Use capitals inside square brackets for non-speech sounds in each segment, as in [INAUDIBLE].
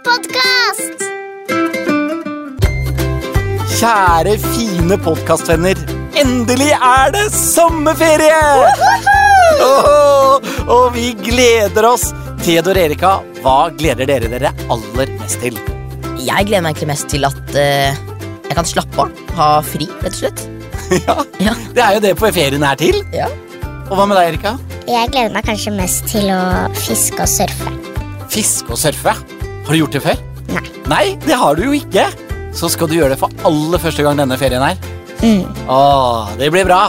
podkast! Kjære, fine podkastvenner. Endelig er det sommerferie! Oh, og vi gleder oss. Theodor Erika, hva gleder dere dere aller mest til? Jeg gleder meg egentlig mest til at eh, jeg kan slappe av. Ha fri, rett og slett. [LAUGHS] Ja, Ja. Det er jo det på ferien er til. Ja. Og hva med deg, Erika? Jeg gleder meg kanskje mest til å fiske og surfe. Fiske og surfe. Har du gjort det før? Nei. Nei, det har du jo ikke. Så skal du gjøre det for aller første gang denne ferien her. Mm. Åh, det blir bra.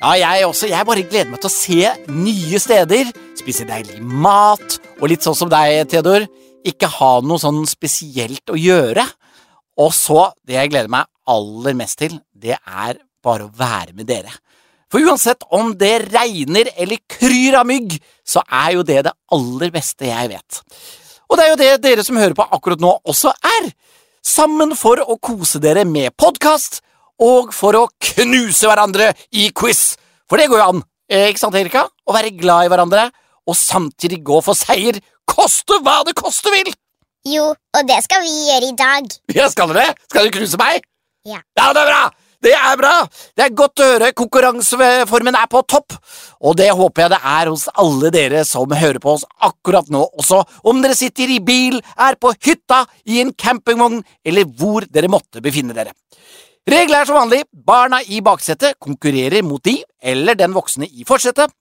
Ja, jeg også. Jeg bare gleder meg til å se nye steder, spise deilig mat, og litt sånn som deg, Theodor, ikke ha noe sånn spesielt å gjøre. Og så, det jeg gleder meg aller mest til, det er bare å være med dere. For uansett om det regner eller kryr av mygg, så er jo det det aller beste jeg vet. Og det er jo det dere som hører på akkurat nå også er. Sammen for å kose dere med podkast, og for å knuse hverandre i quiz. For det går jo an, eh, ikke sant, Erika? Å være glad i hverandre, og samtidig gå for seier, koste hva det koste vil! Jo, og det skal vi gjøre i dag. Ja, skal dere det? Skal dere knuse meg? Ja. Ja, det er bra! Det er bra! Det er godt å høre. Konkurranseformen er på topp. Og det håper jeg det er hos alle dere som hører på oss akkurat nå også. Om dere sitter i bil, er på hytta, i en campingvogn eller hvor dere måtte befinne dere. Reglene er som vanlig. Barna i baksetet konkurrerer mot de, eller den voksne i forsetet.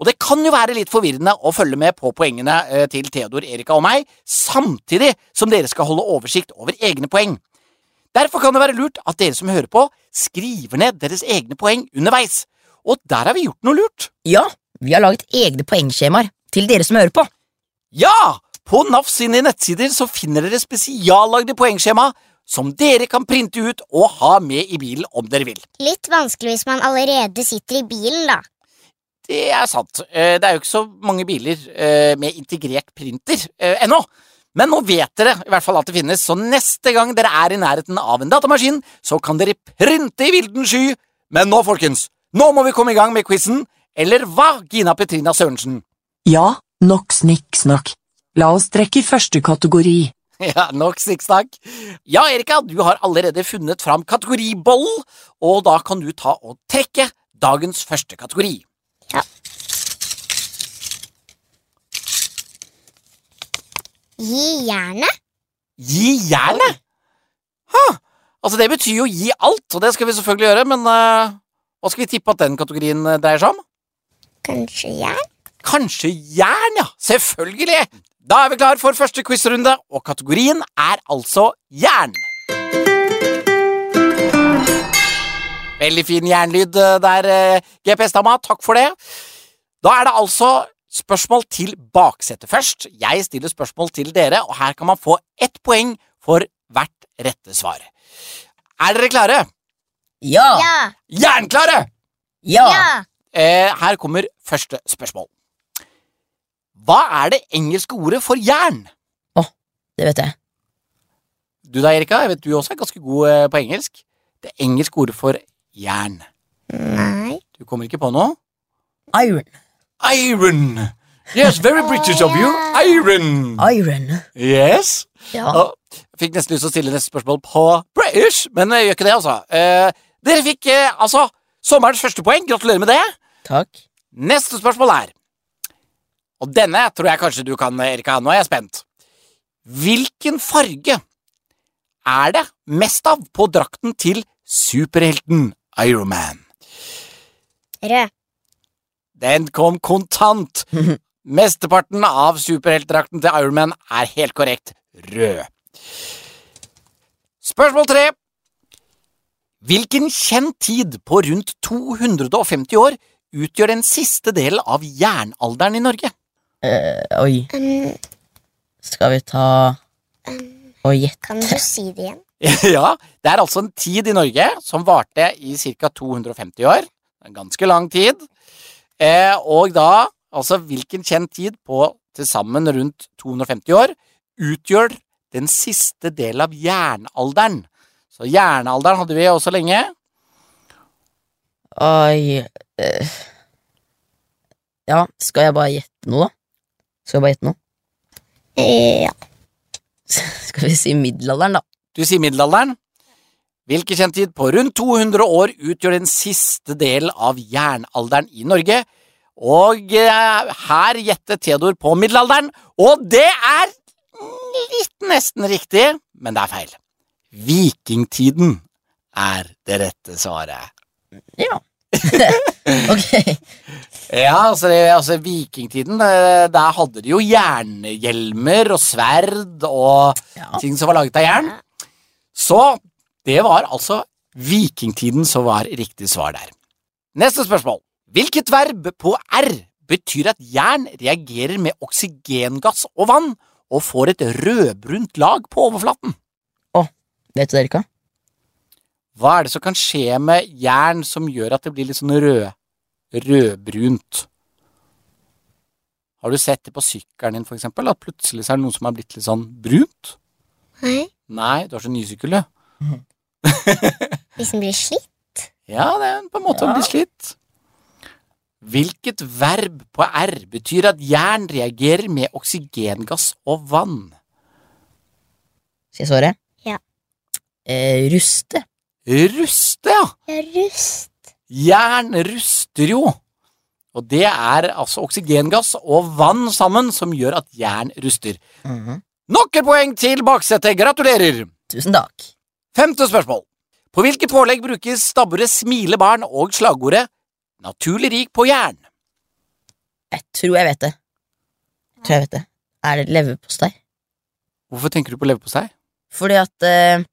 Og det kan jo være litt forvirrende å følge med på poengene eh, til Theodor, Erika og meg, samtidig som dere skal holde oversikt over egne poeng. Derfor kan det være lurt at dere som hører på, skriver ned deres egne poeng underveis. Og der har vi gjort noe lurt. Ja, vi har laget egne poengskjemaer til dere som hører på. Ja! På NAF sine nettsider så finner dere spesiallagde poengskjema som dere kan printe ut og ha med i bilen om dere vil. Litt vanskelig hvis man allerede sitter i bilen, da. Det er sant. Eh, Det er jo ikke så mange biler eh, med integrert printer eh, ennå. Men nå vet dere i hvert fall at det finnes, så neste gang dere er i nærheten av en datamaskin, så kan dere printe i vilden sky. Men nå, folkens, nå må vi komme i gang med quizen. Eller hva, Gina Petrina Sørensen? Ja, nok snikksnakk. La oss trekke første kategori. [LAUGHS] Ja, nok snikksnakk. Ja, Erika, du har allerede funnet fram kategoriboll, og da kan du ta og trekke dagens første kategori. Gi jernet. Gi jernet? Ha, altså det betyr jo gi alt, og det skal vi selvfølgelig gjøre, men uh, hva skal vi tippe at den kategorien eh, dreier seg om? Kanskje jern? Kanskje jern, ja. Selvfølgelig. Da er vi klar for første quizrunde, og kategorien er altså jern. Veldig fin jernlyd eh, der, GPS-dama. Takk for det. Da er det altså spørsmål til baksetet først. Jeg stiller spørsmål til dere, og her kan man få ett poeng for hvert rette svar. Er dere klare? Ja! Ja. Jernklare! Ja! Ja. Eh, her kommer første spørsmål. Hva er det engelske ordet for jern? Det vet jeg. Du da, Erika, jeg vet du også er ganske god eh, på engelsk. Det engelske ordet for jern. Nei. Du kommer ikke på noe? Iron. Iron! Yes, very British of you. Iron! Iron. Yes. Ja. Og fikk nesten lyst til å stille neste spørsmål på British, men jeg gjør ikke det, altså. Eh, dere fikk eh, altså sommerens første poeng. Gratulerer med det. Takk. Neste spørsmål er Og denne tror jeg kanskje du kan, Erika. Nå er jeg spent. Hvilken farge er det mest av på drakten til superhelten Ironman? Rød. Den kom kontant. [LAUGHS] Mesteparten av superheltdrakten til Ironman er helt korrekt rød. Spørsmål tre. Hvilken kjent tid på rundt 250 år utgjør den siste delen av jernalderen i Norge? Uh, oi, Um, skal vi ta og gjette? kan du si det igjen? [LAUGHS] ja, det er altså en tid i Norge som varte i ca. 250 år. En ganske lang tid. Eh, og da, altså hvilken kjent tid på til sammen rundt 250 år utgjør den siste delen av jernalderen? Så jernalderen hadde vi også lenge. Oi eh. Ja, skal jeg bare gjette noe, da? Skal jeg bare gjette noe? Ja. [LAUGHS] Skal vi si middelalderen, da? Du sier middelalderen. Hvilken kjent tid på rundt 200 år utgjør den siste del av jernalderen i Norge? Og eh, her gjettet Theodor på middelalderen, og det er litt nesten riktig, men det er feil. Vikingtiden er det rette svaret. Ja. ok. [LAUGHS] [LAUGHS] Ja, altså, det, altså vikingtiden, der hadde de jo jernhjelmer og sverd og Ja. ting som var laget av jern. Så det var altså vikingtiden som var riktig svar der. Neste spørsmål. Hvilket verb på R betyr at jern reagerer med oksygengass og vann og får et rødbrunt lag på overflaten? Vet du det, Erika? Hva er det som kan skje med jern som gjør at det blir litt sånn rød, rødbrunt? Har du sett det på sykkelen din, for eksempel? At plutselig så er det noe som har blitt litt sånn brunt? Nei, Nei, du har så ny sykkel, du. Hvis den blir slitt. Ja, det er på en måte å bli slitt. Hvilket verb på R betyr at jern reagerer med oksygengass og vann? Skal jeg svare? Ja. Eh, ruste. Ruste, ja! Ja, rust. Jern ruster jo. Og det er altså oksygengass og vann sammen som gjør at jern ruster. Mhm. Nok et poeng til baksetet. Gratulerer! Tusen takk. Femte spørsmål. På hvilket pålegg brukes stabburet Smile barn og slagordet Naturlig rik på jern? Jeg tror jeg vet det. Jeg Tror jeg vet det. Er det leverpostei? Hvorfor tenker du på leverpostei? Fordi at uh,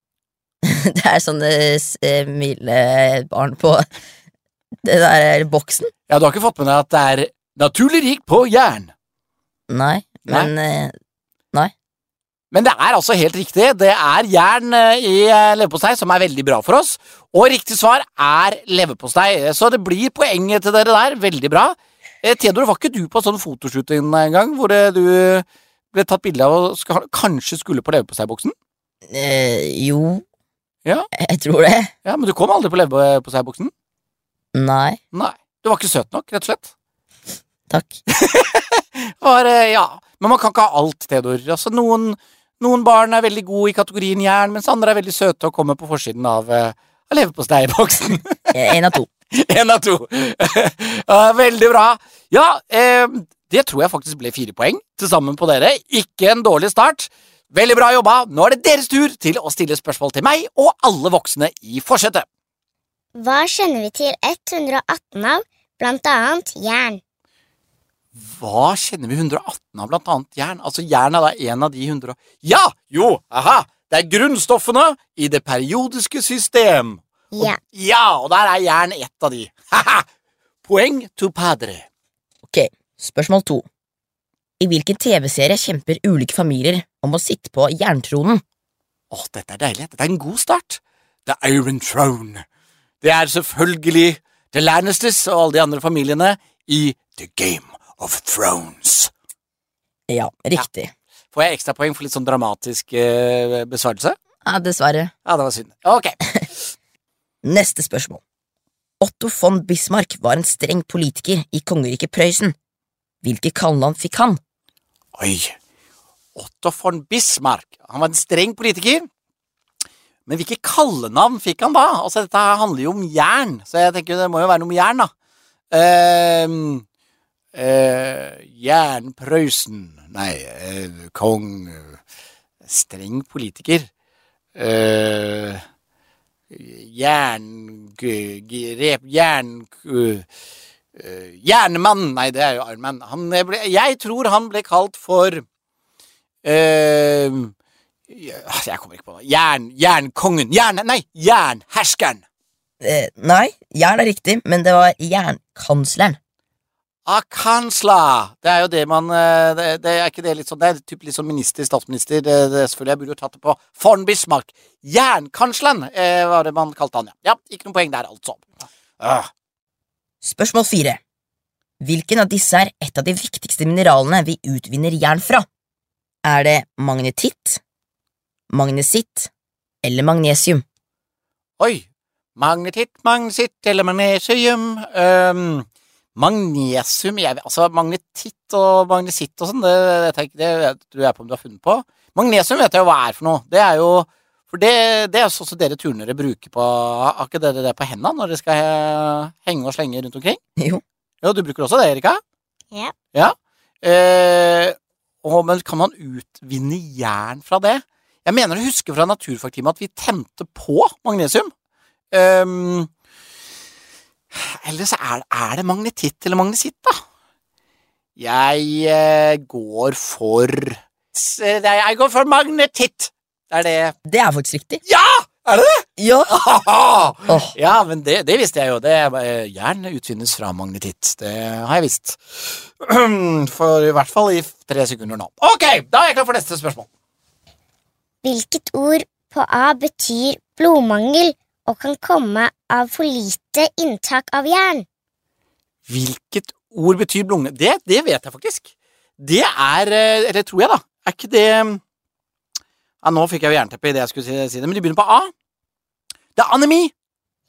[LAUGHS] det er sånne smilebarn på [LAUGHS] den der boksen. Ja, du har ikke fått med deg at det er naturlig rik på jern? Nei, men eh, Men det er altså helt riktig. Det er jern eh, i eh, leverpostei som er veldig bra for oss. Og riktig svar er leverpostei. Så det blir poenget til dere der. Veldig bra. Eh, Theodor, var ikke du på sånn fotoshooting en gang hvor du ble tatt bilde av og skal, kanskje skulle på leverposteiboksen? eh, jo Ja. Jeg tror det. Ja, men du kom aldri på leverposteiboksen? Nei. Nei. Du var ikke søt nok, rett og slett. Takk. [LAUGHS] Var, ja. Men man kan ikke ha alt, Theodor. Altså, noen, noen barn er veldig gode i kategorien jern, mens andre er veldig søte og kommer på forsiden av, eh, av leverposteiboksen. [LAUGHS] En av to. [LAUGHS] En av to. [LAUGHS] Ja, veldig bra. Ja, eh, det tror jeg faktisk ble fire poeng til sammen på dere. Ikke en dårlig start. Veldig bra jobba. Nå er det deres tur til å stille spørsmål til meg og alle voksne i forsetet. Hva kjenner vi til 118 av, blant annet jern? Hva kjenner vi 118 av blant annet jern? Altså, jern er da en av de 100 Ja! Jo! Aha! Det er grunnstoffene i det periodiske system. Og, Ja. ja, og der er jern ett av de. Haha! Poeng to padre. Ok, spørsmål to. I hvilken TV-serie kjemper ulike familier om å sitte på jerntronen? Å, dette er deilig. Dette er en god start. The Iron Throne. Det er selvfølgelig The Lannisters og alle de andre familiene i The Game of Thrones. Ja, riktig. Får jeg ekstrapoeng for litt sånn dramatisk eh, besvarelse? Ja, dessverre. Ja, det var synd. Ok. [LAUGHS] Neste spørsmål. Otto von Bismarck var en streng politiker i kongeriket Prøysen. Hvilke kallenavn fikk han? Oi. Otto von Bismarck. Han var en streng politiker. Men hvilke kallenavn fikk han da? Altså, dette handler jo om jern, så jeg tenker det må jo være noe med jern, da. Ehm, eh, Jernprøysen Nei, eh, kong eh, Streng politiker. Eh, jern... g- g- Jern... eh, Jernmann Nei, det er jo Han ble, jeg tror han ble kalt for eh, Jeg kommer ikke på noe. Jern... Jernkongen. Jern... Nei, jernherskeren. Eh, nei, jern er riktig, men det var jernkansleren. Kansler! Det er jo det man eh, det, det er ikke det litt sånn Det er typ litt sånn minister, statsminister. Det, det, selvfølgelig, jeg burde jo tatt det på von Bismarck. Jernkansleren eh, var det man kalte han, ja. Ja, Ikke noe poeng der, altså. Ah, Spørsmål fire. Hvilken av disse er et av de viktigste mineralene vi utvinner jern fra? Er det magnetitt, magnesitt eller magnesium? oi. Magnetitt, magnesitt eller magnesium um, Magnesium jeg, Altså magnetitt og magnesitt og sånn, det det, det, det tror jeg på om du har funnet på. Magnesium vet jeg jo hva er for noe. Det er jo For det, det er sånn som dere turnere bruker på Har ikke dere det på hendene når dere skal he- henge og slenge rundt omkring? Jo. Ja, du bruker også det, Erika? Ja. Ja. Eh, og, men kan man utvinne jern fra det? Jeg mener å huske fra naturfagtimen at vi tente på magnesium. Um, eller så er, er det magnetitt eller magnesitt, da? Jeg eh, går for eh, Jeg går for magnetitt! Det er det Det er faktisk riktig. Ja! Er det det? Ja. [LAUGHS] oh. Ja, men det, det visste jeg jo. Det, er, eh, jern utvinnes fra magnetitt. Det har jeg visst. [CLEARS THROAT] For i hvert fall i tre sekunder nå. Ok, da er jeg klar for neste spørsmål. Hvilket ord på A betyr blodmangel og kan komme av for lite inntak av jern? Hvilket ord betyr blunge? Det, det vet jeg faktisk. Det er eh, Eller tror jeg, da. Er ikke det ja, Nå fikk jeg jo jernteppe i det jeg skulle si, si det, men de begynner på A. Det er anemi!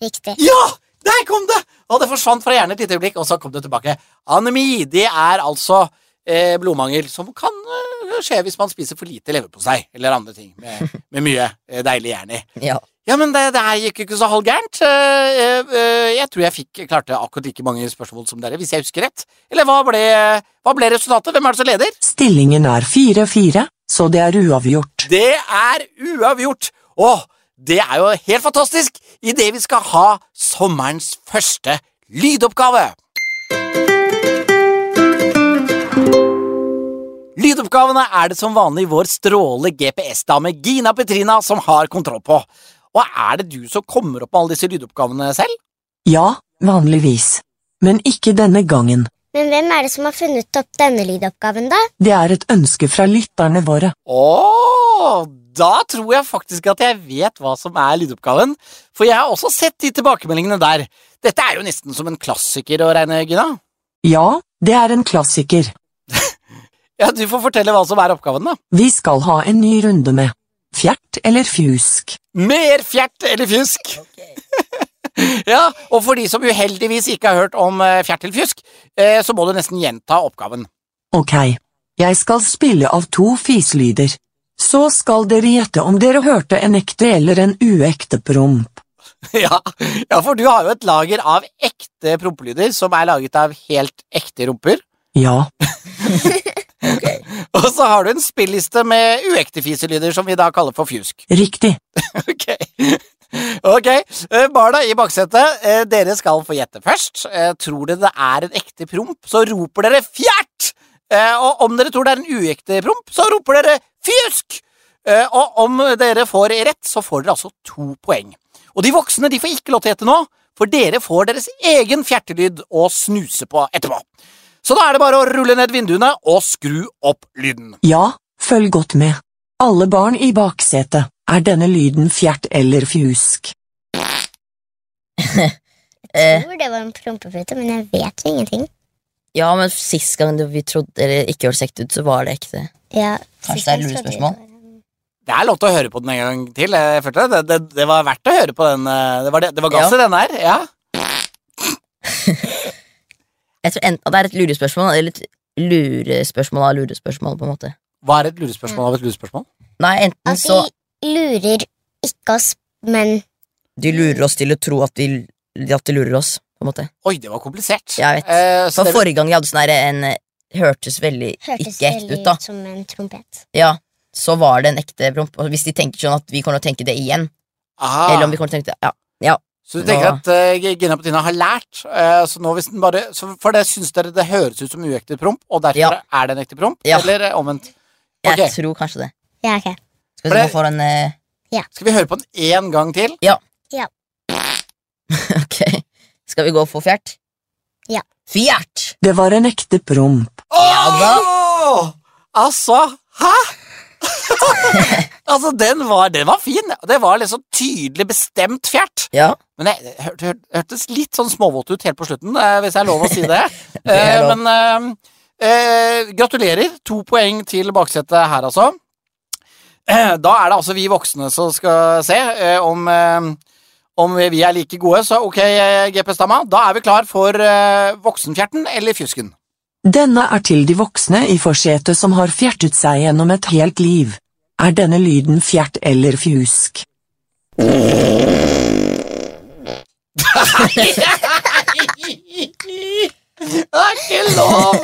Riktig. Ja! Der kom det! Og det forsvant fra hjernen et lite øyeblikk, og så kom det tilbake. Anemi, det er altså eh, blodmangel som kan eh, skje hvis man spiser for lite leverpostei eller andre ting med, med mye eh, deilig jern i. Ja. Ja, men det, det her gikk jo ikke så halvgærent. Eh, eh, jeg tror jeg fikk klarte akkurat like mange spørsmål som dere, hvis jeg husker rett. Eller hva ble, hva ble resultatet? Hvem er det som leder? Stillingen er 4-4, så det er uavgjort. Det er uavgjort! Åh, det er jo helt fantastisk idet vi skal ha sommerens første lydoppgave. Lydoppgavene er det som vanlig vår stråle GPS-dame Gina Petrina som har kontroll på. Og er det du som kommer opp med alle disse lydoppgavene selv? Ja, vanligvis. Men ikke denne gangen. Men hvem er det som har funnet opp denne lydoppgaven, da? Det er et ønske fra lytterne våre. Åh, da tror jeg faktisk at jeg vet hva som er lydoppgaven, for jeg har også sett de tilbakemeldingene der. Dette er jo nesten som en klassiker å regne, Gina. Ja, det er en klassiker. [LAUGHS] Ja, Du får fortelle hva som er oppgaven, da. Vi skal ha en ny runde med fjert eller fjusk. Mer fjert eller fjusk. [LAUGHS] ja, og for de som uheldigvis ikke har hørt om eh, fjert eller fjusk, eh, så må du nesten gjenta oppgaven. Ok, jeg skal spille av to fislyder. Så skal dere gjette om dere hørte en ekte eller en uekte promp. [LAUGHS] ja, ja, for du har jo et lager av ekte prompelyder som er laget av helt ekte rumper. Ja, [LAUGHS] Ok. [LAUGHS] Og så har du en spilliste med uekte fiselyder som vi da kaller for fjusk. [LAUGHS] riktig. Ok. Ok, eh, barna i baksetet, eh, dere skal få gjette først. Eh, Tror dere det er en ekte promp, så roper dere fjert! Og om dere tror det er en uekte promp, så roper dere fjusk! Og om dere får rett, så får dere altså to poeng. Og de voksne de får ikke lov til å gjette nå, for dere får deres egen fjertelyd å snuse på etterpå. Så da er det bare å rulle ned vinduene og skru opp lyden. Ja, følg godt med. Alle barn i baksetet. Er denne lyden fjert eller fjusk? Jeg Eh, tror det var en prompepute, men jeg vet jo ingenting. ja, men sist gang vi trodde Eller ikke hørtes ekte ut, så var det ekte. Ja, Kanskje det er lurespørsmål? det er lov til å høre på den en gang til. Jeg følte det. Det, det, det var verdt å høre på den. eh, Det var, det, det var gass Ja. i den her. Ja. Jeg tror enten at det er et lurespørsmål eller et lurespørsmål av lurespørsmål, på en måte. Hva er et lurespørsmål av et lurespørsmål? Nei, enten At så de lurer ikke oss, men De lurer oss til å tro at, de, at de lurer oss, på en måte. Oi, det var komplisert. Jeg vet. Eh, så For det- forrige gang jeg hadde sånn her en Hørtes veldig hørtes ikke ekte veldig ut, da. ut som en trompet. Ja, så var det en ekte promp. Og hvis de tenker sånn at vi kommer til å tenke det igjen, Aha. eller om vi kommer til å tenke det Ja, Ja. Så du tenker ja. at uh, Gina Petina har lært, Uh, så nå hvis den bare så For det syns dere det høres ut som uekte promp, og derfor Ja. er det en ekte promp? Ja. Eller omvendt? omvendt? Jeg tror kanskje det. Ja, ok. Skal vi for en eh, Skal vi høre på den én gang til? Ja. ja. [LAUGHS] Ok. Skal vi gå for fjert? Ja. Fjert! Det var en ekte promp. Ja da. Åh! Altså, hæ?! [LAUGHS] altså, den var, den var fin. Det var liksom tydelig bestemt fjert. Ja. Men det det hør- hør- hørtes litt sånn småvåt ut helt på slutten, eh, hvis jeg er lov å si det. [LAUGHS] Det Eh. Men eh, eh, gratulerer. To poeng til baksetet her, altså. Eh, Da er det altså vi voksne som skal se eh, om, om vi er like gode, så ok, GP GPS-dama. Da er vi klar for voksenfjerten eller fjusken. Denne er til de voksne i forsetet som har fjertet seg gjennom et helt liv. Er denne lyden fjert eller fjusk? [LAUGHS] [LAUGHS] Det er ikke lov!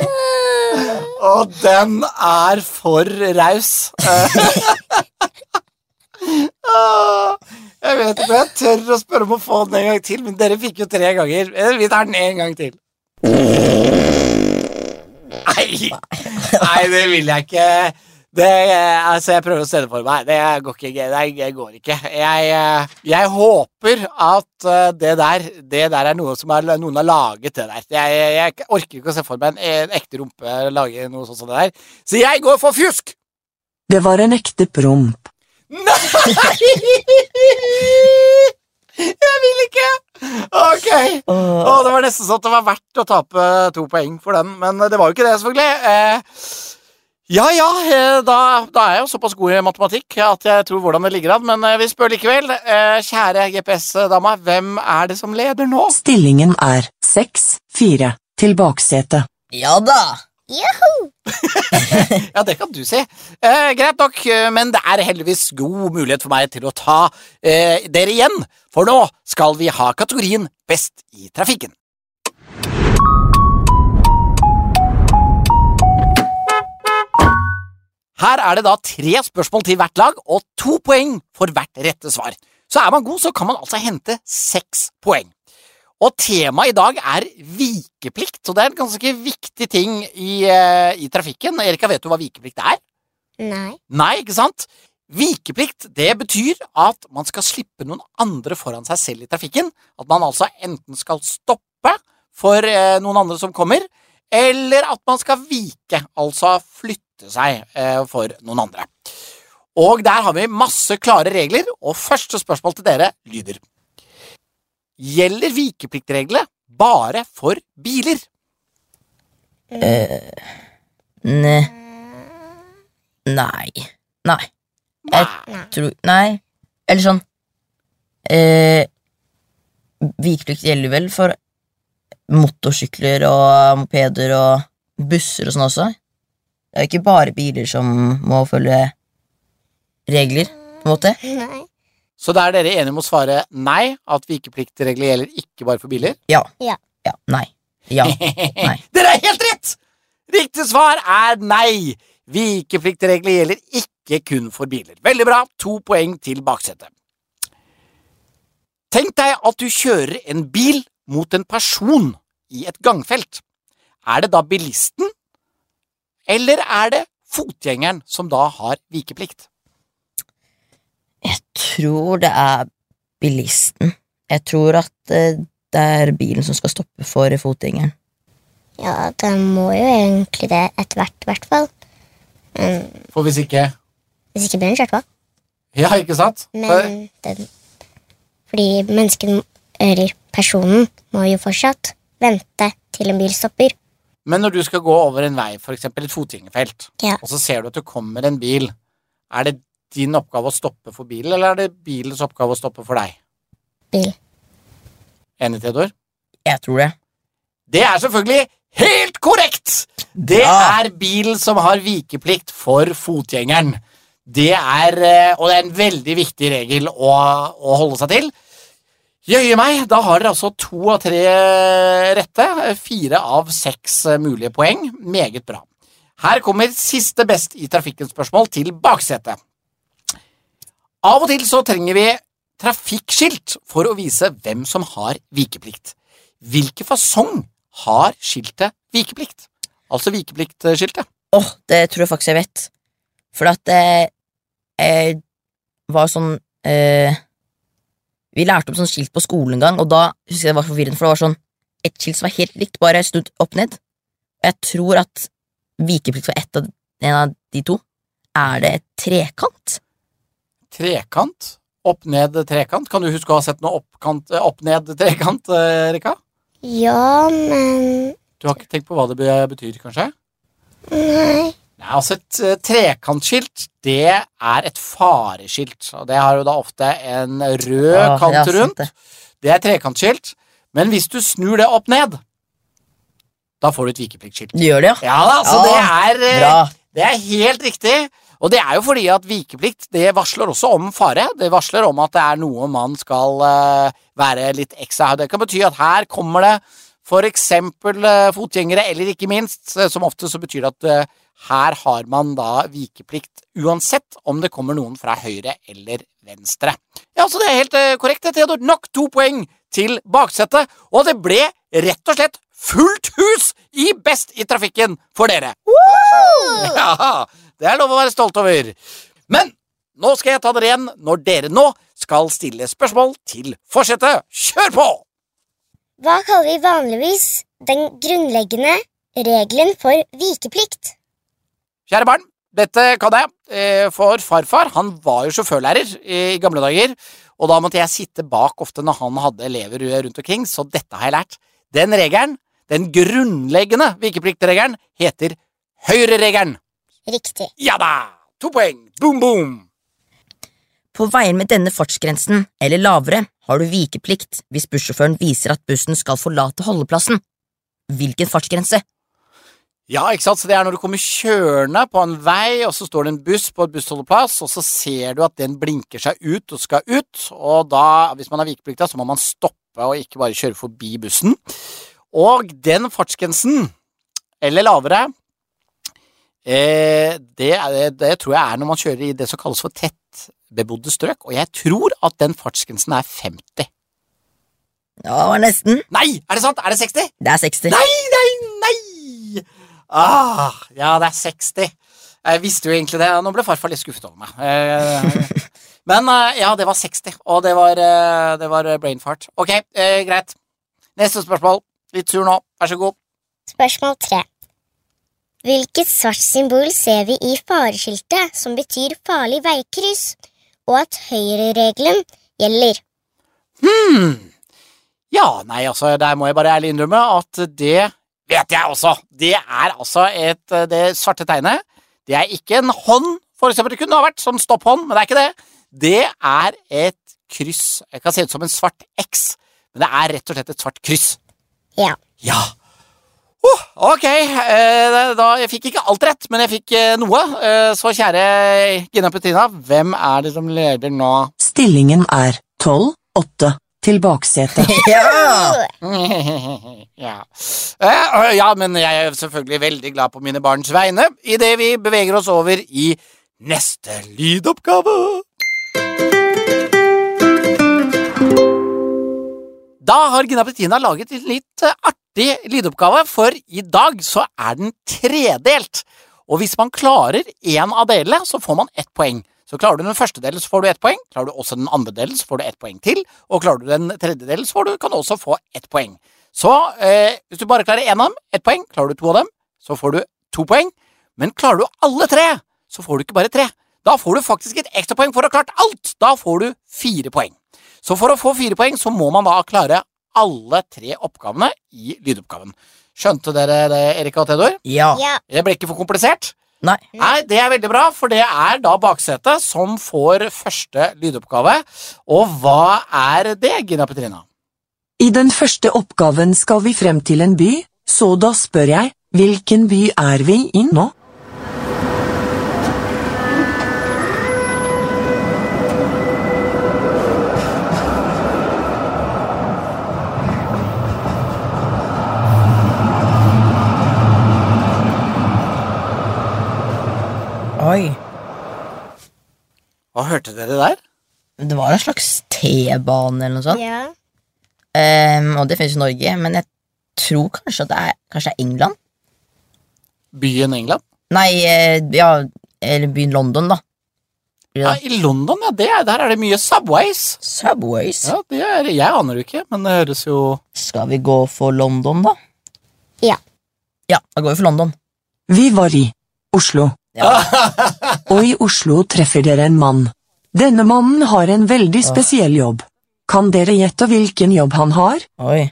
Og den er for raus. [LAUGHS] Jeg vet ikke om jeg tør å spørre om å få den en gang til, men dere fikk jo tre ganger. Eh, Vi tar den en gang til. Nei, nei det vil jeg ikke. Det, altså, jeg prøver å se det for meg. Det går ikke. Det går ikke. Jeg, eh, jeg håper at eh, det der, det der er noe som er, noen har laget det der. Jeg, jeg orker ikke å se for meg en, en ekte rumpe lage noe sånt som det der. Så jeg går for fjusk! Det var en ekte promp. Nei! [LAUGHS] Jeg vil ikke! Ok. Å, det var nesten sånn at det var verdt å tape to poeng for den, men det var jo ikke det, selvfølgelig. Eh, ja ja, eh, da, da er jeg jo såpass god i matematikk at jeg tror hvordan det ligger an, men eh, vi spør likevel. Eh, kjære GPS-dama, hvem er det som leder nå? Stillingen er 6-4 til baksetet. Ja da! Juhu! [LAUGHS] Ja, det kan du si. Eh, greit nok, men det er heldigvis god mulighet for meg til å ta eh, dere igjen, for nå skal vi ha kategorien Best i trafikken. Her er det da tre spørsmål til hvert lag og to poeng for hvert rette svar. Så er man god, så kan man altså hente seks poeng. Og temaet i dag er vikeplikt, så det er en ganske viktig ting i, eh, i trafikken. Erika, vet du hva vikeplikt er? Nei. Nei, ikke sant? Vikeplikt det betyr at man skal slippe noen andre foran seg selv i trafikken. At man altså enten skal stoppe for eh, noen andre som kommer, eller at man skal vike, altså flytte seg eh, for noen andre. Og der har vi masse klare regler, og første spørsmål til dere lyder Gjelder vikepliktreglene bare for biler? Ne... Nei. Nei. Jeg tror Nei. Eller sånn eh, Vikeplikt gjelder vel for motorsykler og mopeder og busser og sånn også. Det er jo ikke bare biler som må følge regler, på en måte. Nei. Så da er dere enige om å svare nei, at vikepliktregler gjelder ikke bare for biler? Ja. Ja. Ja. Nei. Ja. [LAUGHS] Nei. Dere er helt rett! Riktig svar er nei. Vikepliktregler gjelder ikke kun for biler. Veldig bra, to poeng til baksetet. Tenk deg at du kjører en bil mot en person i et gangfelt. Er det da bilisten, eller er det fotgjengeren som da har vikeplikt? Jeg tror det er bilisten. Jeg tror at eh, det er bilen som skal stoppe for fotgjengeren. Ja, den må jo egentlig det etter hvert, i hvert fall. Men For hvis ikke hvis ikke blir den kjørt på. Ja, ikke sant? Men den Fordi mennesken, eller personen, må jo fortsatt vente til en bil stopper. Men når du skal gå over en vei, for eksempel et fotgjengerfelt, Ja. og så ser du at det kommer en bil, er det din oppgave å stoppe for bilen, eller er det bilens oppgave å stoppe for deg? Bil. Enig, Theodor? Jeg tror det. Det er selvfølgelig helt korrekt! Det ja. er bilen som har vikeplikt for fotgjengeren. Det er, eh, og det er en veldig viktig regel å, å holde seg til. Jøye meg, da har dere altså to av tre rette. Fire av seks eh, mulige poeng. Meget bra. Her kommer siste best i trafikken-spørsmål til baksetet. Av og til så trenger vi trafikkskilt for å vise hvem som har vikeplikt. Hvilken fasong har skiltet vikeplikt? Altså vikepliktskiltet. Åh, det tror jeg faktisk jeg vet. For at det eh, var sånn eh, Vi lærte om sånn skilt på skolen en gang, og da husker jeg det var forvirrende, for det var sånn et skilt som var helt likt, bare snudd opp ned. Og jeg tror at vikeplikt for ett av, en av de to er det et trekant. Trekant. Opp-ned-trekant. Kan du huske å ha sett noe opp-ned-trekant, Rika? Ja, men Du har ikke tenkt på hva det betyr, kanskje? Nei. Nei, altså Et eh, trekantskilt det er et fareskilt. og Det har jo da ofte en rød Åh, kant rundt. det. Det er trekantskilt. Men hvis du snur det opp ned, da får du et vikepliktskilt. Gjør det, ja? Ja da, så Ja, det er eh, Det er helt riktig. Og det er jo fordi at vikeplikt det varsler også om fare. Det varsler om at det er noe man skal eh, være litt ekstra Det kan bety at her kommer det for eksempel fotgjengere, eller ikke minst, som ofte så betyr det at her har man da vikeplikt uansett om det kommer noen fra høyre eller venstre. Ja, så det er helt eh, korrekt, Theodor. Nok to poeng til baksetet, og det ble rett og slett fullt hus i Best i trafikken for dere. Ja, det er lov å være stolt over. Men nå skal jeg ta dere igjen når dere nå skal stille spørsmål til forsetet. Kjør på! Hva kaller vi vanligvis den grunnleggende regelen for vikeplikt? Kjære barn, dette kan jeg, eh, for farfar han var jo sjåførlærer i gamle dager, og da måtte jeg sitte bak ofte når han hadde elever rundt omkring, så dette har jeg lært. Den regelen, den grunnleggende vikepliktregelen, heter høyreregelen. Riktig. Ja da! To poeng. Boom, boom. På veier med denne fartsgrensen, eller lavere, har du vikeplikt hvis bussjåføren viser at bussen skal forlate holdeplassen. Hvilken fartsgrense? Ja, ikke sant? Så det er når du kommer kjørende på en vei, og så står det en buss på et bussholdeplass, og så ser du at den blinker seg ut og skal ut, og da, hvis man har vikeplikta, så må man stoppe og ikke bare kjøre forbi bussen. Og den fartsgrensen, eller lavere, eh, det, det tror jeg er når man kjører i det som kalles for tettbebodde strøk, og jeg tror at den fartsgrensen er 50. Ja, det var nesten. Nei, er det sant? Er det 60? Det er 60. Nei, nei, nei! Ah, ja, det er 60. Jeg visste jo egentlig det. Nå ble farfar litt skuffet over meg. Eh, [LAUGHS] Men eh, ja, det var 60, og det var, eh, det var brain fart. Ok, eh, greit. Neste spørsmål. Litt sur nå. Vær så god. Spørsmål tre. Hvilket svart symbol ser vi i fareskiltet som betyr farlig veikryss, og at høyreregelen gjelder? Hmm. Ja, nei, altså, der må jeg bare ærlig innrømme at det vet jeg også. Det er altså et, eh, det svarte tegnet. Det er ikke en hånd, for eksempel. Det kunne ha vært sånn stopphånd, men det er ikke det. Det er et kryss. Det kan se ut som en svart X, men det er rett og slett et svart kryss. Ja. Ja. Oh, ok, eh, da, jeg fikk ikke alt rett, men jeg fikk eh, noe. Eh, så kjære Gina Petrina, hvem er det som leder nå? Stillingen er 12-8 til baksetet. [LAUGHS] Ja! [LAUGHS] ja. Eh, ja, men jeg er selvfølgelig veldig glad på mine barns vegne idet vi beveger oss over i neste lydoppgave. Da har Gina Bettina laget en litt eh, artig lydoppgave, for i dag så er den tredelt. Og hvis man klarer én av delene, så får man ett poeng. Så klarer du den første delen, så får du ett poeng. Klarer du også den andre delen, så får du ett poeng til. Og klarer du den tredje delen, så får du, kan du også få ett poeng. Så eh, hvis du bare klarer én av dem, ett poeng. Klarer du to av dem, så får du to poeng. Men klarer du alle tre, så får du ikke bare tre. Da får du faktisk et ekstrapoeng for å ha klart alt. Da får du fire poeng. Så for å få fire poeng, så må man da klare alle tre oppgavene i lydoppgaven. Skjønte dere det, Erika og Theodor? Ja. Ja. Det ble ikke for komplisert? Nei. Nei, det er veldig bra, for det er da baksetet som får første lydoppgave. Og hva er det, Gina Petrina? I den første oppgaven skal vi frem til en by, så da spør jeg, hvilken by er vi i nå? Oi. Hva hørte dere der? Det var en slags T-bane eller noe sånt. ja. Um, og det finnes i Norge, men jeg tror kanskje at det er, kanskje det er England? Byen England? Nei, eh, ja, eller byen London, da. Ja, i London, ja, det er, der er det mye Subways. Subways. Ja, det er, Jeg aner jo ikke, men det høres jo Skal vi gå for London, da? Ja. Ja, da går vi for London. Vi var i Oslo, Ja. [LAUGHS] og i Oslo treffer dere en mann. Denne mannen har en veldig spesiell jobb. Kan dere gjette hvilken jobb han har? Oi.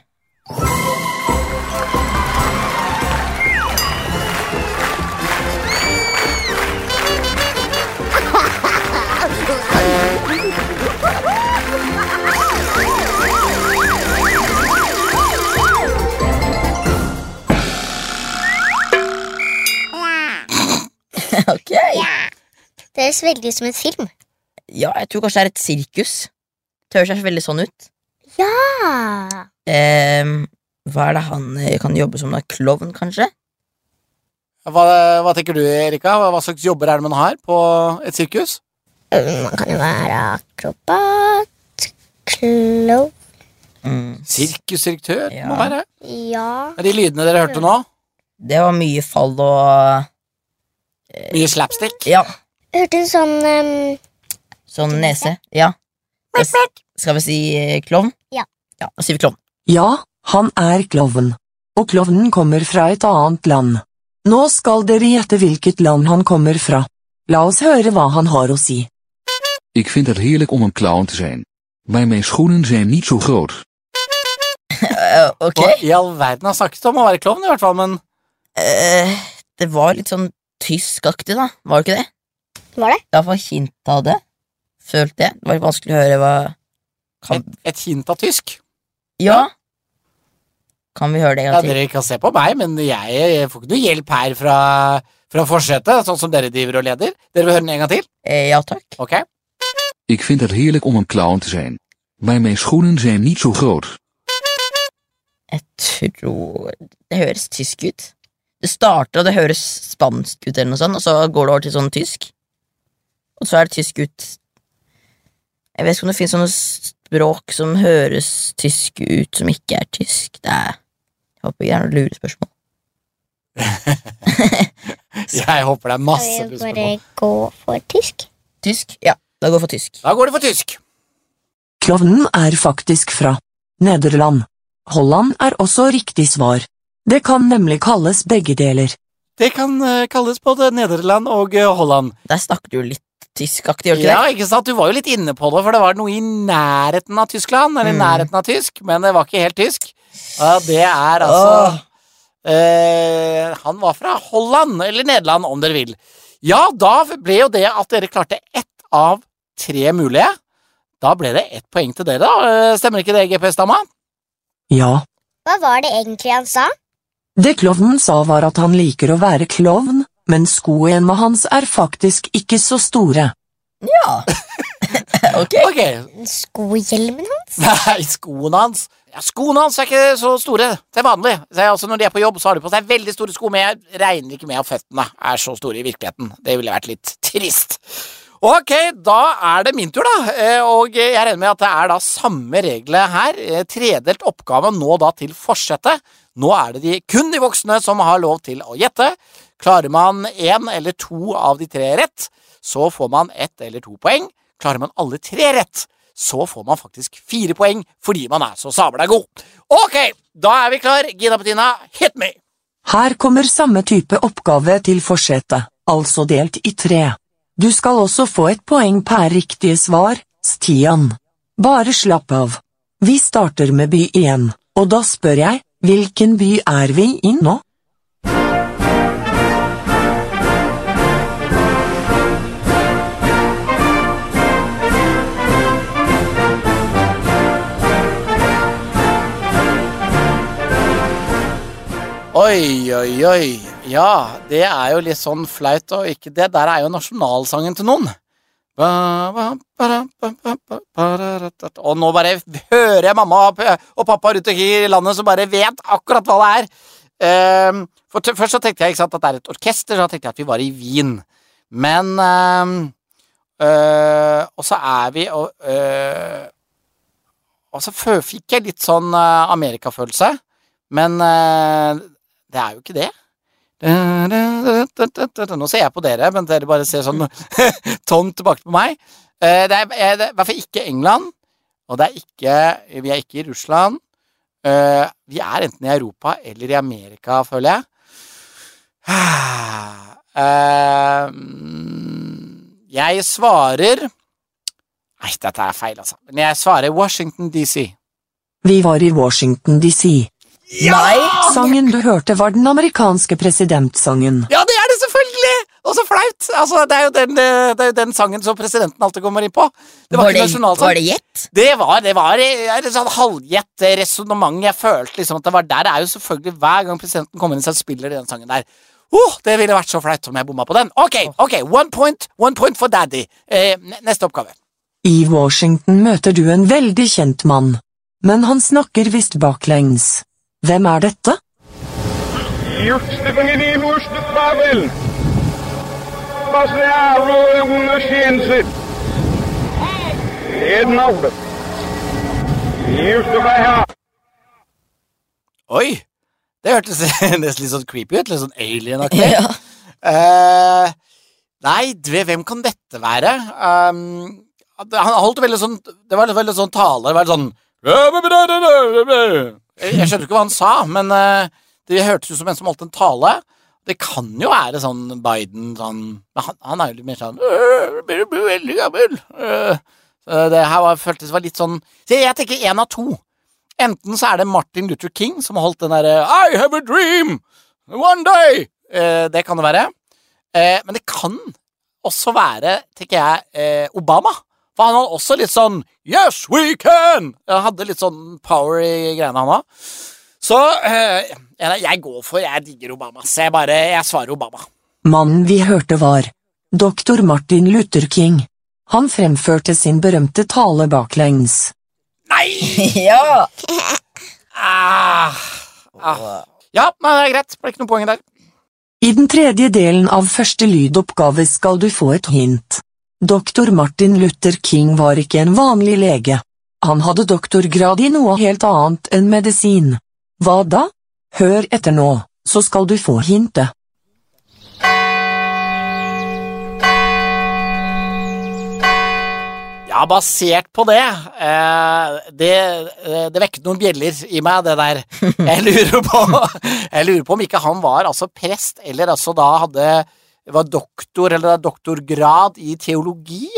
[LAUGHS] Det høres veldig ut som en film. Ja, jeg tror kanskje det er et sirkus. Det høres veldig sånn ut. Ja! Ehm, hva er det han eh, kan jobbe som? da? Klovn, kanskje? Hva, hva tenker du, Erika? Hva, hva slags jobber er det man har på et sirkus? man kan jo være akrobat, klovn Mm. Sirkusdirektør, Ja. må være. Ja Er de lydene dere hørte nå? Det var mye fall og Mye slapstick? Ja, Hørte en sånn ehm, sånn nese. Ja. Skal vi si eh, klovn? Ja. Ja, Da sier vi klovn. Ja, han er klovn. Og klovnen kommer fra et annet land. Nå skal dere gjette hvilket land han kommer fra. La oss høre hva han har å si. Ik vind het heerlijk om een clown te zijn. Maar mijn schoenen zijn niet zo groot. Eh, ok. Hva i all verden har snakket om å være klovn, i hvert fall, men Eh, det var litt sånn tyskaktig, da. Var det ikke det? Var det? Iallfall hint av det. Følte jeg. Det var litt vanskelig å høre hva kan... et, et hint av tysk. Ja. Kan vi høre det en gang til? Ja, Dere kan se på meg, men jeg, jeg får ikke noe hjelp her fra, fra forsetet, sånn som dere driver og leder. Dere vil høre den en gang til? Eh, ja takk. Ok? Ik vind het heerlijk om een clown te zijn. Maar mijn schoenen zijn niet zo groot. Jeg tror Det høres tysk ut. Det starter, og det høres spansk ut, eller noe sånt, og så går det over til sånn tysk. Og så er det tysk ut Jeg vet ikke om det finnes sånne språk som høres tysk ut, som ikke er tysk. Det er Jeg håper ikke det er noe lurespørsmål. [LAUGHS] Jeg håper det er masse Skal vi lurespørsmål. bare gå for tysk? Tysk? Ja, da går vi for tysk. Da går det for tysk. Klovnen er faktisk fra Nederland. Holland er også riktig svar. Det kan nemlig kalles begge deler. Det kan eh, kalles både Nederland og eh, Holland. Der snakker du litt tyskaktig, gjør du ikke Ja, ikke sant? Du var jo litt inne på det, for det var noe i nærheten av Tyskland, eller Mm. nærheten av tysk, men det var ikke helt tysk. Ja, det er altså oh. eh, Han var fra Holland, eller Nederland, om dere vil. Ja, da ble jo det at dere klarte ett av tre mulige. Da ble det ett poeng til dere, da. Eh, Stemmer ikke det, GPS-dama? Ja, Hva var det egentlig han sa? Det klovnen sa var at han liker å være klovn, men skoene hans er faktisk ikke så store. ja. [LAUGHS] ok. Ok. Skohjelmen hans? Nei, skoene hans ja, Skoene hans er ikke så store til vanlig. Så jeg, altså, når de er på jobb, så har de på seg veldig store sko, men jeg regner ikke med at føttene er så store i virkeligheten. Det ville vært litt trist. Ok, da er det min tur, da. Eh, Og jeg regner med at det er da samme regler her. Eh, Tredelt oppgave nå da til forsetet. Nå er det de, kun de voksne som har lov til å gjette. Klarer man én eller to av de tre rett, så får man ett eller to poeng. Klarer man alle tre rett, så får man faktisk fire poeng fordi man er så sabla god. Ok, da er vi klar. Gina Bettina, hit me! Her kommer samme type oppgave til forsetet, altså delt i tre. Du skal også få et poeng per riktige svar, Stian. Bare slapp av. Vi starter med by igjen, og da spør jeg, hvilken by er vi i nå? Oi, oi, oi. Ja, det er jo litt sånn flaut, og ikke det der er jo nasjonalsangen til noen. Og nå bare hører jeg mamma og pappa rundt omkring i landet som bare vet akkurat hva det er. Ehm, for Først så tenkte jeg sant, at det er et orkester, så tenkte jeg at vi var i Wien. Men øh, øh, Og så er vi og, øh, og så fikk jeg litt sånn øh, Amerikafølelse. Men det er jo ikke det. Nå ser jeg på dere, men dere bare ser sånn [LAUGHS] tomt tilbake på meg. Eh, Det eh, det er i hvert fall ikke England, og det er ikke, vi er ikke i Russland. Eh, Vi er enten i Europa eller i Amerika, føler jeg. [SIGHS] Jeg svarer Nei, dette er feil, altså. Men jeg svarer Washington DC. Vi var i Washington DC. Nei! Sangen du hørte var den amerikanske presidentsangen. Ja, det er det selvfølgelig! Og så flaut! Altså, det, er jo den, eh, det er jo den sangen som presidenten alltid kommer inn på. Det var, Var det, var det gjett? Det var, det var et sånn halvgjett resonnement. Jeg følte liksom at det var der. Det er jo selvfølgelig hver gang presidenten kommer inn, så spiller de den sangen der. Oh, det ville vært så flaut om jeg bomma på den. Ok, ok, one point, one point for daddy. Eh, neste oppgave. I Washington møter du en veldig kjent mann, men han snakker visst baklengs. Hvem er dette? Oi! Det hørtes [LAUGHS] nesten litt sånn creepy ut. Litt sånn alien-aktig. Ja. Uh, nei, hvem kan dette være? Um, han holdt veldig sånn Det var veldig sånn tale. Veldig sånn jeg, skjønte ikke hva han sa, men eh, det hørtes ut som en som holdt en tale. Det kan jo være sånn Biden sånn han, han er jo litt mer sånn «Øh, blir du veldig gammel. Øh, det her var, føltes var litt sånn Så jeg tenker én av to. Enten så er det Martin Luther King som har holdt den derre I have a dream! One day! Eh, det kan det være. Eh, men det kan også være, tenker jeg, Obama. For han hadde også litt sånn Yes, we can! Han hadde litt sånn power i greiene, han òg. Så eh, jeg, går for Jeg digger Obama. Så jeg bare Jeg svarer Obama. Mannen vi hørte var doktor Martin Luther King. Han fremførte sin berømte tale baklengs. Nei! [LAUGHS] ja! Ah, ah. Ja, men det er greit. Det ble ikke noe poeng der. I den tredje delen av første lydoppgave skal du få et hint. Doktor Martin Luther King var ikke en vanlig lege. Han hadde doktorgrad i noe helt annet enn medisin. Hva da? Hør etter nå, så skal du få hintet. Ja, basert på det eh, Det, eh, det vekket noen bjeller i meg, det der. [LAUGHS] Jeg lurer på Jeg lurer på om ikke han var altså prest, eller altså da hadde var doktor eller er doktorgrad i teologi,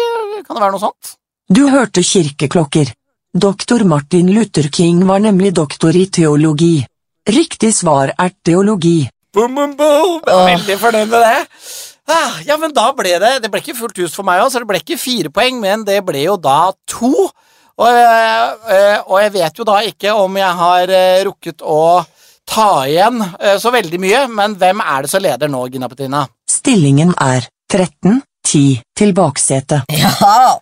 kan det være noe sånt? Du hørte kirkeklokker. Doktor Martin Luther King var nemlig doktor i teologi. Riktig svar er teologi. Boom, boom, boom! Veldig fornøyd med det. Ah, ja, men da ble det Det ble ikke fullt hus for meg òg, så det ble ikke fire poeng, men det ble jo da to. Og, eh, eh, og jeg vet jo da ikke om jeg har eh, rukket å ta igjen eh, så veldig mye, men hvem er det som leder nå, Gina Petina? Stillingen er 13-10 til baksetet. Ja!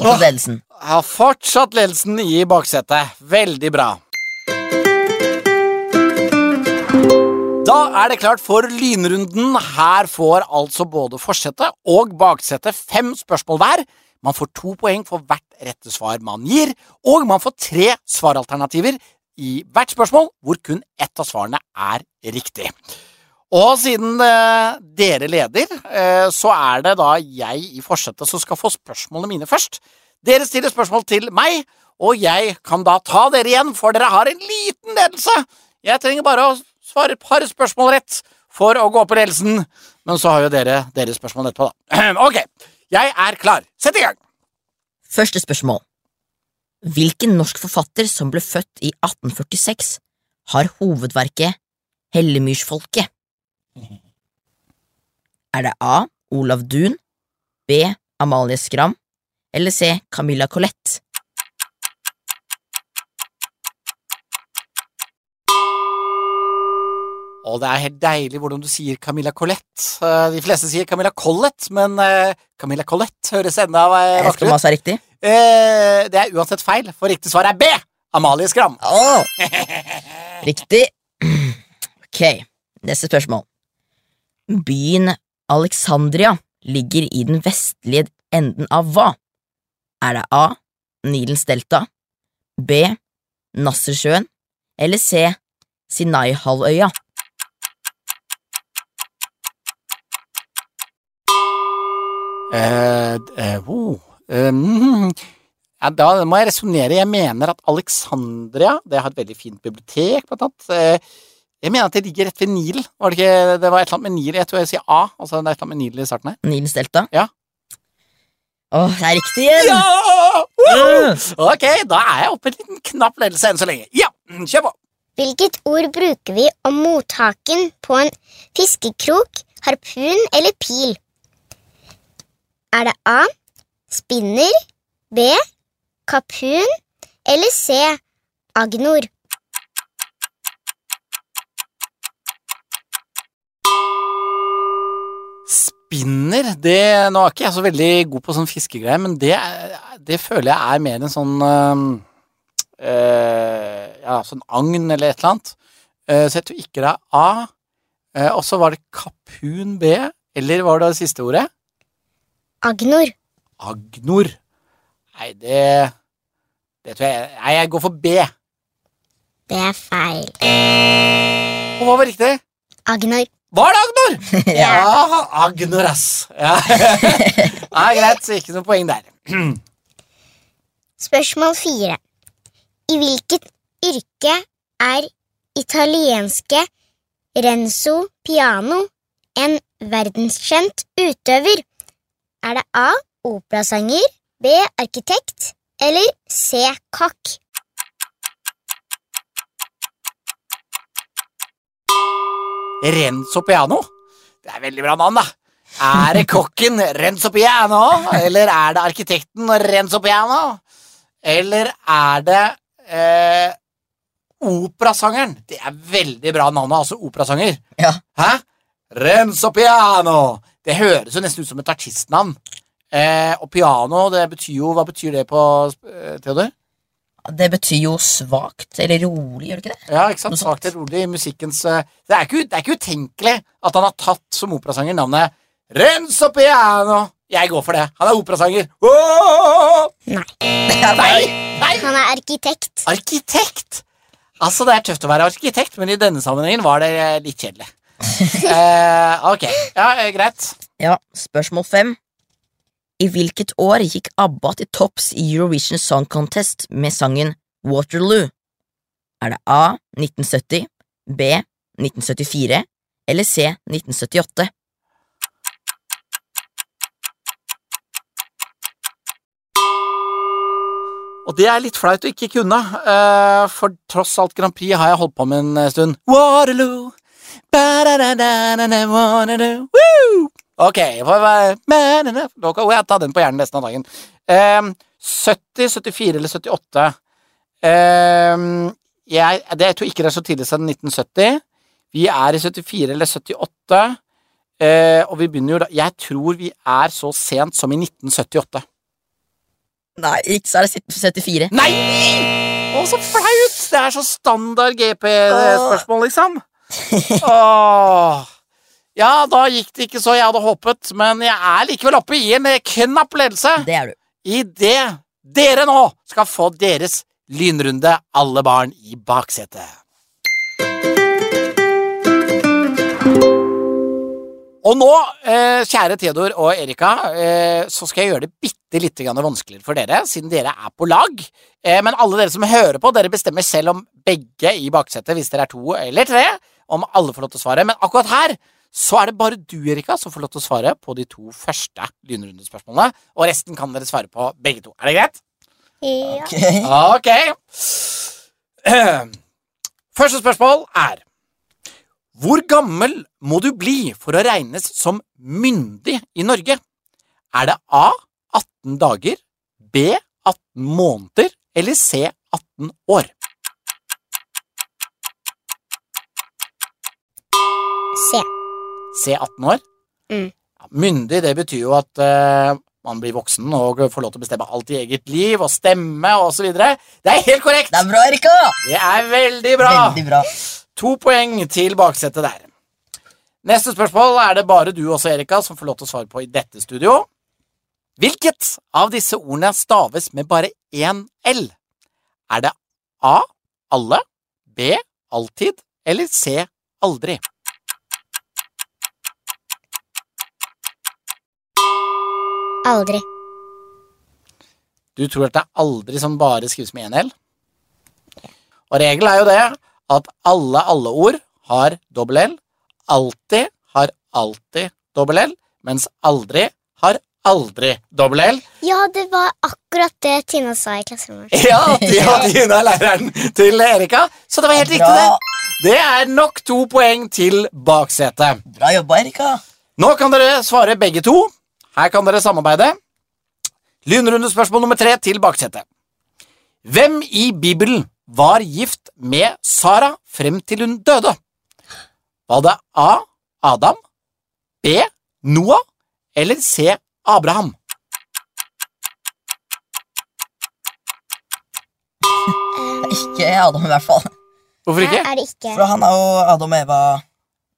Og ledelsen. Har fortsatt ledelsen i baksetet. Veldig bra. Da er det klart for lynrunden. Her får altså både forsetet og baksetet fem spørsmål hver. Man får to poeng for hvert rette svar man gir, og man får tre svaralternativer i hvert spørsmål, hvor kun ett av svarene er riktig. Og siden eh, dere leder, eh, så er det da jeg i forsetet som skal få spørsmålene mine først. Dere stiller spørsmål til meg, og jeg kan da ta dere igjen, for dere har en liten ledelse. Jeg trenger bare å svare et par spørsmål rett for å gå opp i ledelsen, men så har jo dere deres spørsmål etterpå, da. [CLEARS THROAT] Ok, jeg er klar. Sett i gang! Første spørsmål. Hvilken norsk forfatter som ble født i 1846, har hovedverket Hellemyrsfolket? Er det A. Olav Duun, B. Amalie Skram eller C. Camilla Collett? Og det er helt deilig hvordan du sier Camilla Collett. Eh, De fleste sier Camilla Collett, men eh, Camilla Collett høres enda eh, Jeg vet ikke vakrere om ut. sa riktig. Eh, Det er uansett feil, for riktig svar er B. Amalie Skram. Oh. Riktig. Ok, neste spørsmål. Byen Alexandria ligger i den vestlige enden av hva? Er det A. Nilens delta, B. Nassersjøen eller C. Sinai-halvøya? Uh, uh, oh, eh, mm, [LAUGHS] ja, da må jeg resonnere. Jeg mener at Alexandria Det har et veldig fint bibliotek, blant annet. Eh, jeg mener at det ligger rett ved Nilen. Var det ikke Det var et eller annet med Nil. Jeg tror jeg sier A. Altså det er et eller annet med Nil i starten her. Nilens delta? Ja. Åh, det er riktig igjen! Ja! Woo! Ok, da er jeg oppe en liten knapp ledelse enn så lenge. Ja, kjør på. Hvilket ord bruker vi om mottaken på en fiskekrok, harpun eller pil? Er det A. Spinner, B. Kapun eller C. Agnor? spinner, det Nå er ikke jeg så veldig god på sånn fiskegreier, men det, det føler jeg er mer en sånn øh, Ja, sånn agn eller et eller annet. Eh, så jeg tror ikke det er A. Og så var det kapun B, eller var det det siste ordet? Agnor. Agnor. Nei, det Det tror jeg Nei, jeg går for B. Det er feil. Og hva var riktig? Agnor. Var det Agnor? [LAUGHS] ja, Agnor, ass. Ja. [LAUGHS] Nei, greit, så ikke noe poeng der. [CLEARS THROAT] Spørsmål fire. I hvilket yrke er italienske Renzo Piano en verdenskjent utøver? Er det A. Operasanger, B. Arkitekt eller C. kakk? Renzo Piano. Det er veldig bra navn, da. Er det kokken Renzo Piano, eller er det arkitekten Renzo Piano? Eller er det eh, operasangeren? Det er veldig bra navn, altså operasanger. Ja. Hæ? Renzo Piano! Det høres jo nesten ut som et artistnavn. Eh, og piano, det betyr jo Hva betyr det på eh, Theodor? Det betyr jo svakt eller rolig, gjør det ikke det? Ja, ikke sant? Svakt eller rolig i musikkens eh, det, er ikke, det er ikke utenkelig at han har tatt som operasanger navnet Renzo Piano. Jeg går for det. Han er operasanger. [LAUGHS] Nei. Nei! Nei! Han er arkitekt. Arkitekt! Altså, det er tøft å være arkitekt, men i denne sammenhengen var det eh, litt kjedelig. [LAUGHS] eh, ok. Ja, greit. Ja, spørsmål fem. I hvilket år gikk ABBA til topps i Eurovision Song Contest med sangen Waterloo? Er det A 1970, B 1974 eller C 1978? Og det er litt flaut å ikke kunne, eh, for tross alt Grand Prix har jeg holdt på med en eh, stund. Waterloo, ba-da-da-da-da-da, Waterloo, woo! Ok, for, eh, ba-da-da. da kan jeg ta den på hjernen resten av dagen. Um, 70, 74 eller 78? Um, jeg, det, jeg tror ikke det er så tidlig siden 1970. Vi er i 74 eller 78, uh, og vi begynner jo da Jeg tror vi er så sent som i 1978. Nei, ikke så er det 74. Nei! Å, så flaut! Det er så standard GP-spørsmål, liksom. [LAUGHS] Åh. Ja, da gikk det ikke så jeg hadde håpet, men jeg er likevel oppe i en knapp ledelse Det er du. idet dere nå skal få deres lynrunde, alle barn i baksetet. Og nå, eh, kjære Theodor og Erika, eh, så skal jeg gjøre det bitte litt vanskeligere for dere, siden dere er på lag. Eh, men alle dere som hører på, dere bestemmer selv om begge i baksetet, hvis dere er to eller tre, om alle får lov til å svare. Men akkurat her så er det bare du, Erika, som får lov til å svare på de to første lynrundespørsmålene, og resten kan dere svare på begge to. Er det greit? Ja. Ok. [CLEARS THROAT] Første spørsmål er Hvor gammel må du bli for å regnes som myndig i Norge? Er det A 18 dager, B 18 måneder eller C 18 år? C. C 18 år? Mm. Ja, myndig, det betyr jo at uh, man blir voksen og får lov til å bestemme alt i eget liv og stemme videre. Det er helt korrekt! Det er bra, Erika! Det er veldig bra! Veldig bra. To poeng til baksetet der. Neste spørsmål er det bare du også, Erika, som får lov til å svare på i dette studio. Hvilket av disse ordene staves med bare én L? Er det A alle, B alltid eller C aldri? Aldri. Du tror at det er aldri som bare skrives med én L? Og regelen er jo det at alle alle-ord har dobbel L. Alltid har alltid dobbel L, mens aldri har aldri dobbel L. Ja, det var akkurat det Tina sa i klasserommet. [LAUGHS] Ja, de hadde Tina læreren til Erika, så det var helt riktig, det. Det er nok to poeng til baksetet. Bra jobba, Erika. Nå kan dere svare begge to. Her kan dere samarbeide. Lynrunde spørsmål nummer tre til baksetet. Hvem i Bibelen var gift med Sara frem til hun døde? Var det A. Adam, B. Noah eller C. Abraham? Ikke Adam, i hvert fall. Hvorfor ikke? Er det ikke For han er jo Adam og Eva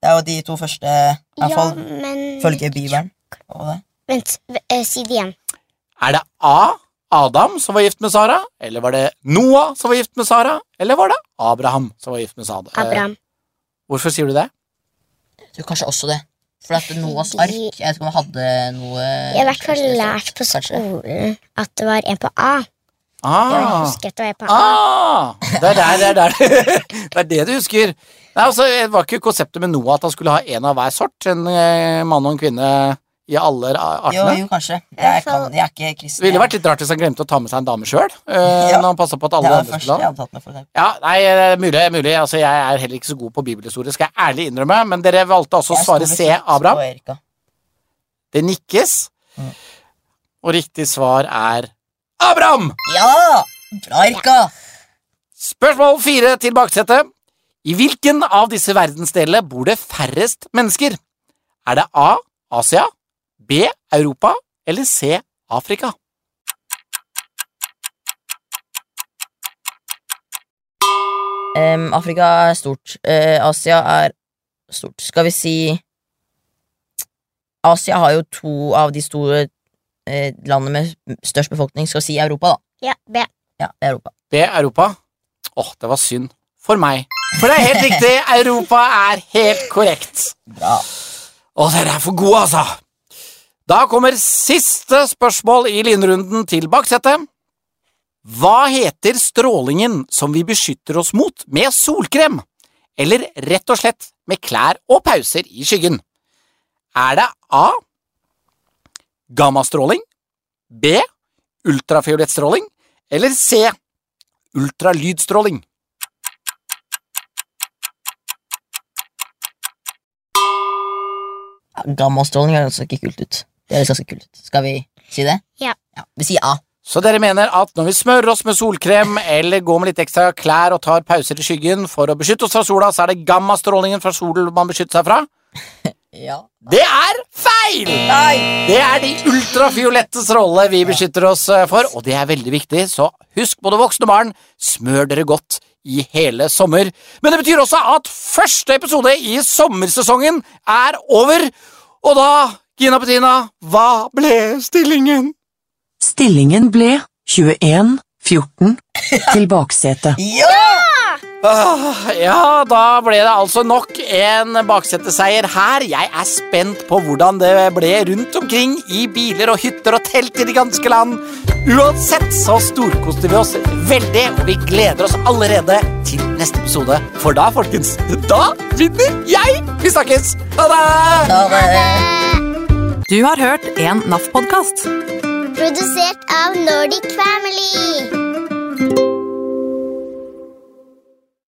Det er jo de to første, i hvert Ja, fall men følger Bibelen. Og det. Vent, eh, si det igjen. Er det A. Adam som var gift med Sara, eller var det Noah som var gift med Sara, eller var det Abraham som var gift med Sara? Eh, Abraham. hvorfor sier du det? Jeg tror kanskje også det. For at Noahs ark Jeg vet ikke om han hadde noe Jeg har i hvert fall lært på skolen at det var en på A. Ah. Jeg husker at det var en på A. ah, det er der, det er der. [LAUGHS] Det er det du husker. Nei, altså, det var ikke konseptet med Noah at han skulle ha en av hver sort, en eh, mann og en kvinne i alle artene? Jo, jo, kanskje. Jeg, kan, jeg er ikke kristen. Det ville vært litt rart hvis han glemte å ta med seg en dame sjøl, Ja. når han passa på at alle andre skulle ha. Ja, nei, eh, mulig, mulig. Altså, jeg er heller ikke så god på bibelhistorie, skal jeg ærlig innrømme, men dere valgte altså å svare C. Abraham. Det nikkes, Mm. og riktig svar er Abraham! Ja! Bra, Erika! Spørsmål fire til baksetet. I hvilken av disse verdensdelene bor det færrest mennesker? Er det A. Asia, B. Europa eller C. Afrika? Um, Afrika er stort. Uh, Asia er stort. Skal vi si Asia har jo to av de store uh, landene med størst befolkning. Skal vi si Europa, da? Ja, B. Ja, Europa. B. Europa. Åh, det var synd. For meg. For det er helt riktig. Europa er helt korrekt. Bra. Å, dere er for gode, altså! Da kommer siste spørsmål i lynrunden til baksetet. Hva heter strålingen som vi beskytter oss mot med solkrem, eller rett og slett med klær og pauser i skyggen? Er det A. Gammastråling, B. Ultrafiolettstråling eller C. Ultralydstråling? Gammastråling høres ikke kult ut. Det høres ganske kult ut. Skal vi si det? Ja. Vi sier A. Så dere mener at når vi smører oss med solkrem eller går med litt ekstra klær og tar pauser i skyggen for å beskytte oss fra sola, så er det gammastrålingen fra solen man beskytter seg fra? [LAUGHS] Ja. Det er feil! Nei! Det er de ultrafiolette strålene vi beskytter oss eh, for, og det er veldig viktig, så husk både voksne og barn, smør dere godt i hele sommer. Men det betyr også at første episode i sommersesongen er over, og da, Gina Petina, hva ble stillingen? Stillingen ble 21-14 [LAUGHS] til baksetet. Ja! Ah, ja, da ble det altså nok en bakseteseier her. Jeg er spent på hvordan det ble rundt omkring i biler og hytter og telt i det ganske land. Uansett så storkoste vi oss veldig, og vi gleder oss allerede til neste episode. For da, folkens, da vinner jeg! Vi snakkes! Ha det! Var det Du har hørt en NAF-podkast. Produsert av Nordic Family.